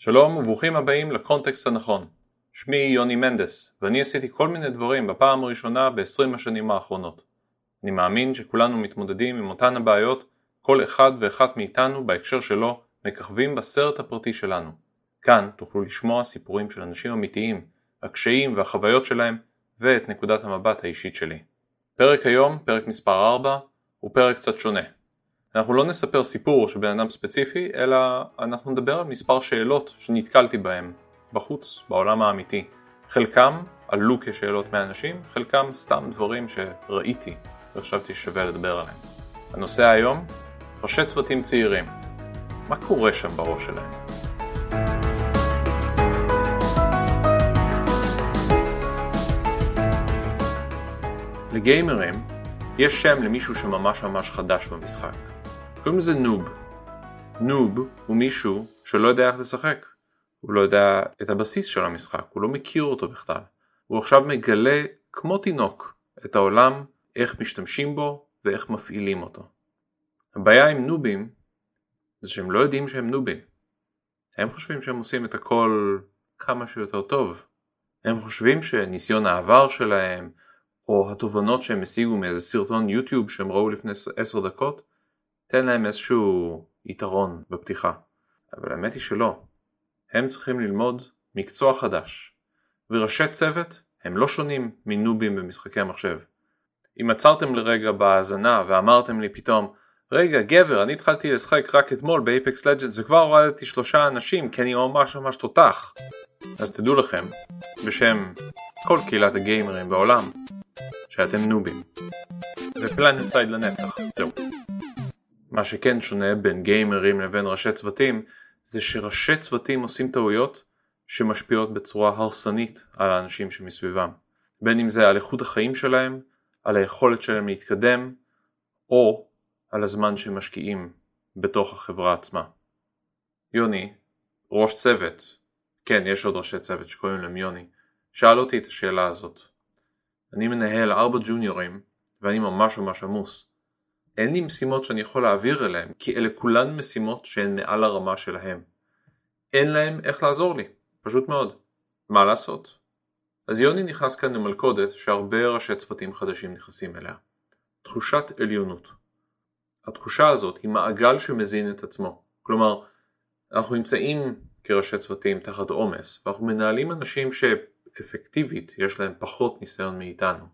שלום וברוכים הבאים לקונטקסט הנכון. שמי יוני מנדס, ואני עשיתי כל מיני דברים בפעם הראשונה ב-20 השנים האחרונות. אני מאמין שכולנו מתמודדים עם אותן הבעיות, כל אחד ואחת מאיתנו בהקשר שלו מככבים בסרט הפרטי שלנו. כאן תוכלו לשמוע סיפורים של אנשים אמיתיים, הקשיים והחוויות שלהם, ואת נקודת המבט האישית שלי. פרק היום, פרק מספר 4, הוא פרק קצת שונה. אנחנו לא נספר סיפור של בן אדם ספציפי, אלא אנחנו נדבר על מספר שאלות שנתקלתי בהן, בחוץ, בעולם האמיתי. חלקם עלו כשאלות מאנשים, חלקם סתם דברים שראיתי וחשבתי ששווה לדבר עליהם. הנושא היום, ראשי צוותים צעירים. מה קורה שם בראש שלהם? לגיימרים יש שם למישהו שממש ממש חדש במשחק. קוראים לזה נוב. נוב הוא מישהו שלא יודע איך לשחק. הוא לא יודע את הבסיס של המשחק, הוא לא מכיר אותו בכלל. הוא עכשיו מגלה כמו תינוק את העולם, איך משתמשים בו ואיך מפעילים אותו. הבעיה עם נובים זה שהם לא יודעים שהם נובים. הם חושבים שהם עושים את הכל כמה שיותר טוב. הם חושבים שניסיון העבר שלהם, או התובנות שהם השיגו מאיזה סרטון יוטיוב שהם ראו לפני עשר דקות, תן להם איזשהו יתרון בפתיחה. אבל האמת היא שלא. הם צריכים ללמוד מקצוע חדש. וראשי צוות הם לא שונים מנובים במשחקי המחשב. אם עצרתם לרגע בהאזנה ואמרתם לי פתאום רגע גבר אני התחלתי לשחק רק אתמול באייפקס לג'נדס וכבר הורדתי שלושה אנשים כי אני ממש ממש תותח אז תדעו לכם בשם כל קהילת הגיימרים בעולם שאתם נובים ופלנט סייד לנצח זהו מה שכן שונה בין גיימרים לבין ראשי צוותים זה שראשי צוותים עושים טעויות שמשפיעות בצורה הרסנית על האנשים שמסביבם בין אם זה על איכות החיים שלהם, על היכולת שלהם להתקדם או על הזמן שמשקיעים בתוך החברה עצמה. יוני, ראש צוות, כן יש עוד ראשי צוות שקוראים להם יוני, שאל אותי את השאלה הזאת. אני מנהל ארבע ג'וניורים ואני ממש ממש עמוס. אין לי משימות שאני יכול להעביר אליהם, כי אלה כולן משימות שהן מעל הרמה שלהם. אין להם איך לעזור לי, פשוט מאוד. מה לעשות? אז יוני נכנס כאן למלכודת שהרבה ראשי צוותים חדשים נכנסים אליה. תחושת עליונות. התחושה הזאת היא מעגל שמזין את עצמו. כלומר, אנחנו נמצאים כראשי צוותים תחת עומס, ואנחנו מנהלים אנשים שאפקטיבית יש להם פחות ניסיון מאיתנו.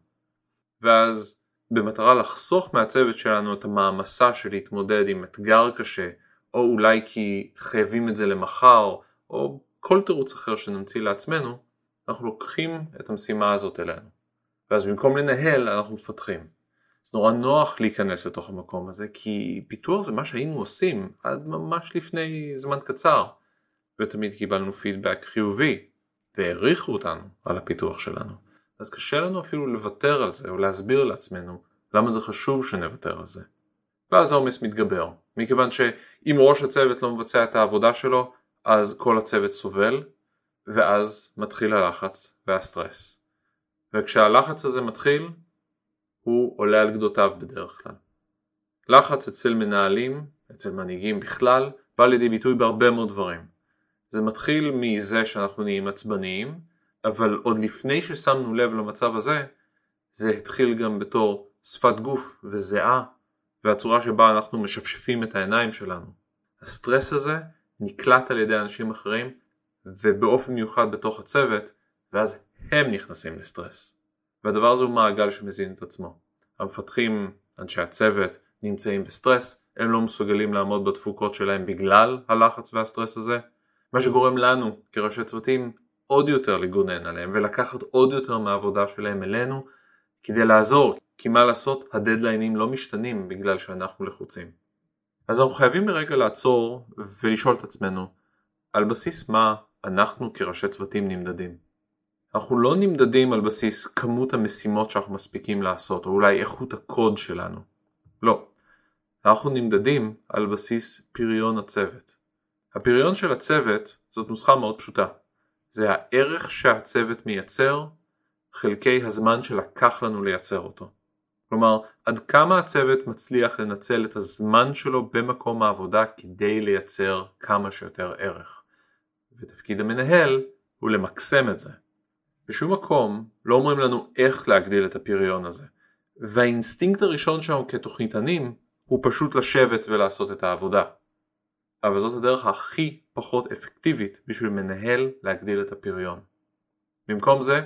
ואז במטרה לחסוך מהצוות שלנו את המעמסה של להתמודד עם אתגר קשה, או אולי כי חייבים את זה למחר, או כל תירוץ אחר שנמציא לעצמנו, אנחנו לוקחים את המשימה הזאת אלינו. ואז במקום לנהל אנחנו מפתחים. זה נורא נוח להיכנס לתוך המקום הזה, כי פיתוח זה מה שהיינו עושים עד ממש לפני זמן קצר, ותמיד קיבלנו פידבק חיובי, והעריכו אותנו על הפיתוח שלנו. אז קשה לנו אפילו לוותר על זה או להסביר לעצמנו למה זה חשוב שנוותר על זה. ואז העומס מתגבר, מכיוון שאם ראש הצוות לא מבצע את העבודה שלו, אז כל הצוות סובל, ואז מתחיל הלחץ והסטרס. וכשהלחץ הזה מתחיל, הוא עולה על גדותיו בדרך כלל. לחץ אצל מנהלים, אצל מנהיגים בכלל, בא לידי ביטוי בהרבה מאוד דברים. זה מתחיל מזה שאנחנו נהיים עצבניים, אבל עוד לפני ששמנו לב למצב הזה, זה התחיל גם בתור שפת גוף וזיעה והצורה שבה אנחנו משפשפים את העיניים שלנו. הסטרס הזה נקלט על ידי אנשים אחרים ובאופן מיוחד בתוך הצוות ואז הם נכנסים לסטרס. והדבר הזה הוא מעגל שמזין את עצמו. המפתחים, אנשי הצוות, נמצאים בסטרס, הם לא מסוגלים לעמוד בתפוקות שלהם בגלל הלחץ והסטרס הזה, מה שגורם לנו כראשי צוותים עוד יותר לגונן עליהם ולקחת עוד יותר מהעבודה שלהם אלינו כדי לעזור, כי מה לעשות, הדדליינים לא משתנים בגלל שאנחנו לחוצים. אז אנחנו חייבים לרגע לעצור ולשאול את עצמנו, על בסיס מה אנחנו כראשי צוותים נמדדים. אנחנו לא נמדדים על בסיס כמות המשימות שאנחנו מספיקים לעשות, או אולי איכות הקוד שלנו. לא. אנחנו נמדדים על בסיס פריון הצוות. הפריון של הצוות זאת נוסחה מאוד פשוטה. זה הערך שהצוות מייצר חלקי הזמן שלקח לנו לייצר אותו. כלומר, עד כמה הצוות מצליח לנצל את הזמן שלו במקום העבודה כדי לייצר כמה שיותר ערך. ותפקיד המנהל הוא למקסם את זה. בשום מקום לא אומרים לנו איך להגדיל את הפריון הזה, והאינסטינקט הראשון שלנו כתוכניתנים הוא פשוט לשבת ולעשות את העבודה. אבל זאת הדרך הכי פחות אפקטיבית בשביל מנהל להגדיל את הפריון. במקום זה,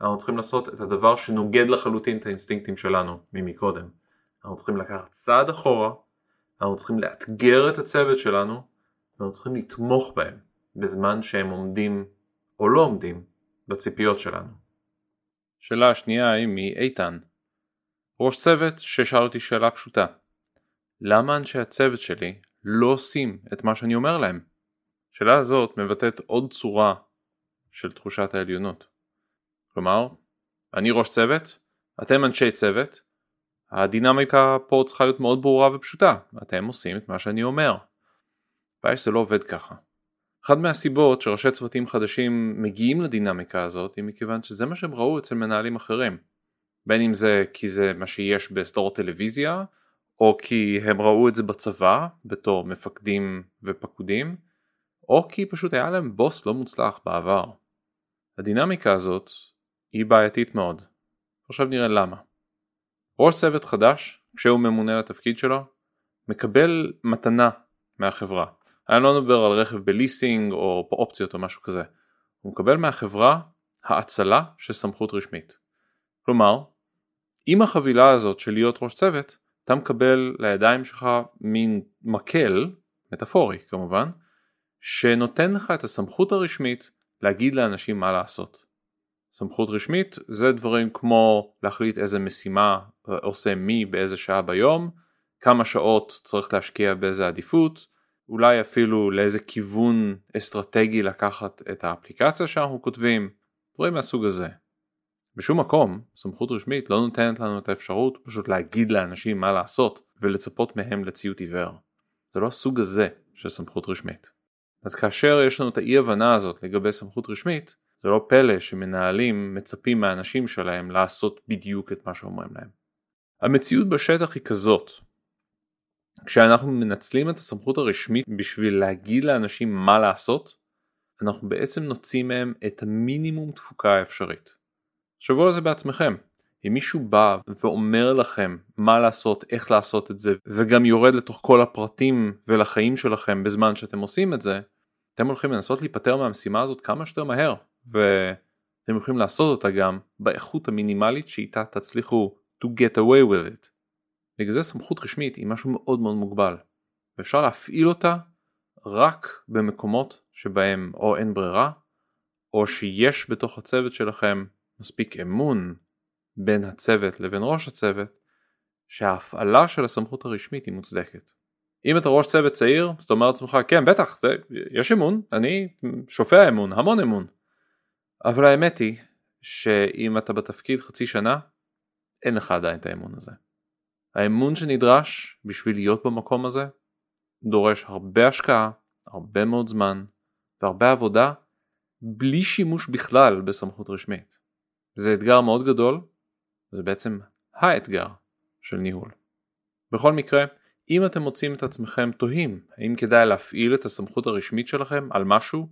אנחנו צריכים לעשות את הדבר שנוגד לחלוטין את האינסטינקטים שלנו ממקודם. אנחנו צריכים לקחת צעד אחורה, אנחנו צריכים לאתגר את הצוות שלנו, ואנחנו צריכים לתמוך בהם בזמן שהם עומדים או לא עומדים בציפיות שלנו. שאלה השנייה היא מאיתן. ראש צוות ששאל אותי שאלה פשוטה. למה אנשי הצוות שלי לא עושים את מה שאני אומר להם? השאלה הזאת מבטאת עוד צורה של תחושת העליונות. כלומר, אני ראש צוות, אתם אנשי צוות, הדינמיקה פה צריכה להיות מאוד ברורה ופשוטה, אתם עושים את מה שאני אומר. הבעיה שזה לא עובד ככה. אחת מהסיבות שראשי צוותים חדשים מגיעים לדינמיקה הזאת היא מכיוון שזה מה שהם ראו אצל מנהלים אחרים. בין אם זה כי זה מה שיש בסדרות טלוויזיה, או כי הם ראו את זה בצבא בתור מפקדים ופקודים, או כי פשוט היה להם בוס לא מוצלח בעבר. הדינמיקה הזאת היא בעייתית מאוד. עכשיו נראה למה. ראש צוות חדש, כשהוא ממונה לתפקיד שלו, מקבל מתנה מהחברה. אני לא מדבר על רכב בליסינג או אופציות או משהו כזה. הוא מקבל מהחברה האצלה של סמכות רשמית. כלומר, עם החבילה הזאת של להיות ראש צוות, אתה מקבל לידיים שלך מין מקל, מטאפורי כמובן, שנותן לך את הסמכות הרשמית להגיד לאנשים מה לעשות. סמכות רשמית זה דברים כמו להחליט איזה משימה עושה מי באיזה שעה ביום, כמה שעות צריך להשקיע באיזה עדיפות, אולי אפילו לאיזה כיוון אסטרטגי לקחת את האפליקציה שאנחנו כותבים, דברים מהסוג הזה. בשום מקום סמכות רשמית לא נותנת לנו את האפשרות פשוט להגיד לאנשים מה לעשות ולצפות מהם לציות עיוור. זה לא הסוג הזה של סמכות רשמית. אז כאשר יש לנו את האי הבנה הזאת לגבי סמכות רשמית, זה לא פלא שמנהלים מצפים מהאנשים שלהם לעשות בדיוק את מה שאומרים להם. המציאות בשטח היא כזאת, כשאנחנו מנצלים את הסמכות הרשמית בשביל להגיד לאנשים מה לעשות, אנחנו בעצם נוציא מהם את המינימום תפוקה האפשרית. תחשבו על זה בעצמכם. אם מישהו בא ואומר לכם מה לעשות, איך לעשות את זה, וגם יורד לתוך כל הפרטים ולחיים שלכם בזמן שאתם עושים את זה, אתם הולכים לנסות להיפטר מהמשימה הזאת כמה שיותר מהר, ואתם יכולים לעשות אותה גם באיכות המינימלית שאיתה תצליחו to get away with it. בגלל זה סמכות רשמית היא משהו מאוד מאוד מוגבל, ואפשר להפעיל אותה רק במקומות שבהם או אין ברירה, או שיש בתוך הצוות שלכם מספיק אמון בין הצוות לבין ראש הצוות, שההפעלה של הסמכות הרשמית היא מוצדקת. אם אתה ראש צוות צעיר, אז אתה אומר לעצמך, כן בטח, יש אמון, אני שופע אמון, המון אמון. אבל האמת היא שאם אתה בתפקיד חצי שנה, אין לך עדיין את האמון הזה. האמון שנדרש בשביל להיות במקום הזה דורש הרבה השקעה, הרבה מאוד זמן והרבה עבודה בלי שימוש בכלל בסמכות רשמית. זה אתגר מאוד גדול, זה בעצם האתגר של ניהול. בכל מקרה, אם אתם מוצאים את עצמכם תוהים האם כדאי להפעיל את הסמכות הרשמית שלכם על משהו,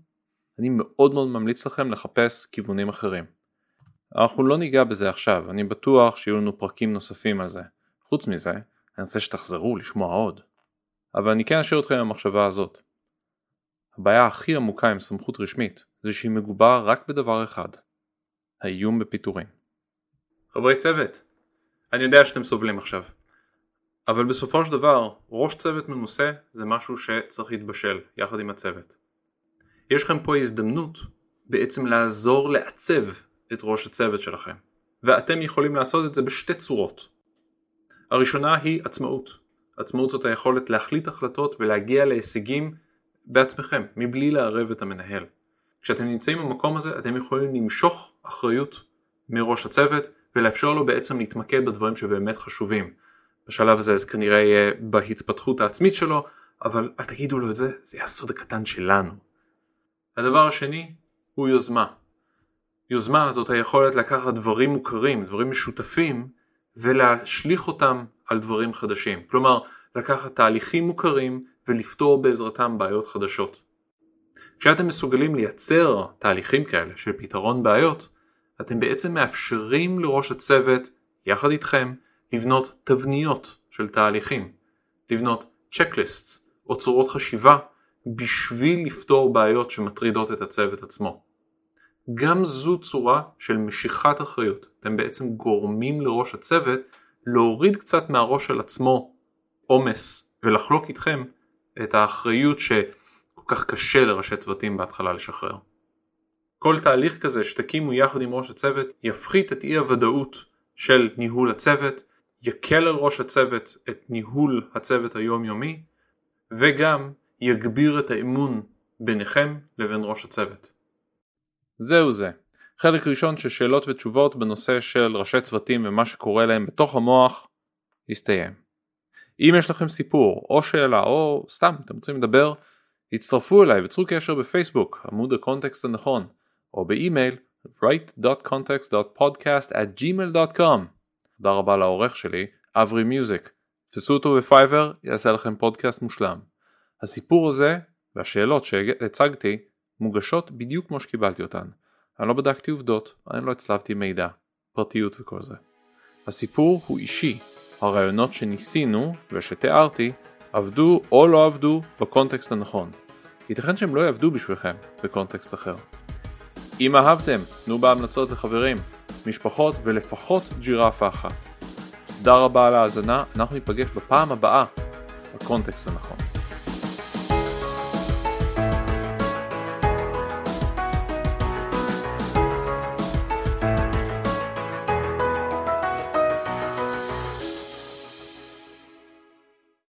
אני מאוד מאוד ממליץ לכם לחפש כיוונים אחרים. אנחנו לא ניגע בזה עכשיו, אני בטוח שיהיו לנו פרקים נוספים על זה. חוץ מזה, אני רוצה שתחזרו לשמוע עוד. אבל אני כן אשאיר אתכם עם המחשבה הזאת. הבעיה הכי עמוקה עם סמכות רשמית זה שהיא מגובה רק בדבר אחד, האיום בפיטורים. חברי צוות, אני יודע שאתם סובלים עכשיו. אבל בסופו של דבר, ראש צוות מנוסה זה משהו שצריך להתבשל יחד עם הצוות. יש לכם פה הזדמנות בעצם לעזור לעצב את ראש הצוות שלכם, ואתם יכולים לעשות את זה בשתי צורות. הראשונה היא עצמאות. עצמאות זאת היכולת להחליט החלטות ולהגיע להישגים בעצמכם, מבלי לערב את המנהל. כשאתם נמצאים במקום הזה אתם יכולים למשוך אחריות מראש הצוות ולאפשר לו בעצם להתמקד בדברים שבאמת חשובים. בשלב הזה זה כנראה יהיה בהתפתחות העצמית שלו, אבל אל תגידו לו את זה, זה יהיה הסוד הקטן שלנו. הדבר השני הוא יוזמה. יוזמה זאת היכולת לקחת דברים מוכרים, דברים משותפים, ולהשליך אותם על דברים חדשים. כלומר, לקחת תהליכים מוכרים ולפתור בעזרתם בעיות חדשות. כשאתם מסוגלים לייצר תהליכים כאלה של פתרון בעיות, אתם בעצם מאפשרים לראש הצוות, יחד איתכם, לבנות תבניות של תהליכים, לבנות צ'קליסטס או צורות חשיבה בשביל לפתור בעיות שמטרידות את הצוות עצמו. גם זו צורה של משיכת אחריות. אתם בעצם גורמים לראש הצוות להוריד קצת מהראש של עצמו עומס ולחלוק איתכם את האחריות שכל כך קשה לראשי צוותים בהתחלה לשחרר. כל תהליך כזה שתקימו יחד עם ראש הצוות יפחית את אי הוודאות של ניהול הצוות, יקל על ראש הצוות את ניהול הצוות היומיומי וגם יגביר את האמון ביניכם לבין ראש הצוות. זהו זה. חלק ראשון של שאלות ותשובות בנושא של ראשי צוותים ומה שקורה להם בתוך המוח הסתיים. אם יש לכם סיפור או שאלה או סתם אתם רוצים לדבר, הצטרפו אליי וצרו קשר בפייסבוק, עמוד הקונטקסט הנכון, או באימייל right.context.podcast@gmail.com. תודה רבה לעורך שלי, אברי מיוזיק. תפסו אותו ב Fiverr, יעשה לכם פודקאסט מושלם. הסיפור הזה והשאלות שהצגתי מוגשות בדיוק כמו שקיבלתי אותן. אני לא בדקתי עובדות, אני לא הצלבתי מידע, פרטיות וכל זה. הסיפור הוא אישי, הרעיונות שניסינו ושתיארתי עבדו או לא עבדו בקונטקסט הנכון. ייתכן שהם לא יעבדו בשבילכם בקונטקסט אחר. אם אהבתם, תנו בהמלצות לחברים, משפחות ולפחות ג'ירפה אחת. תודה רבה על ההאזנה, אנחנו ניפגש בפעם הבאה בקונטקסט הנכון.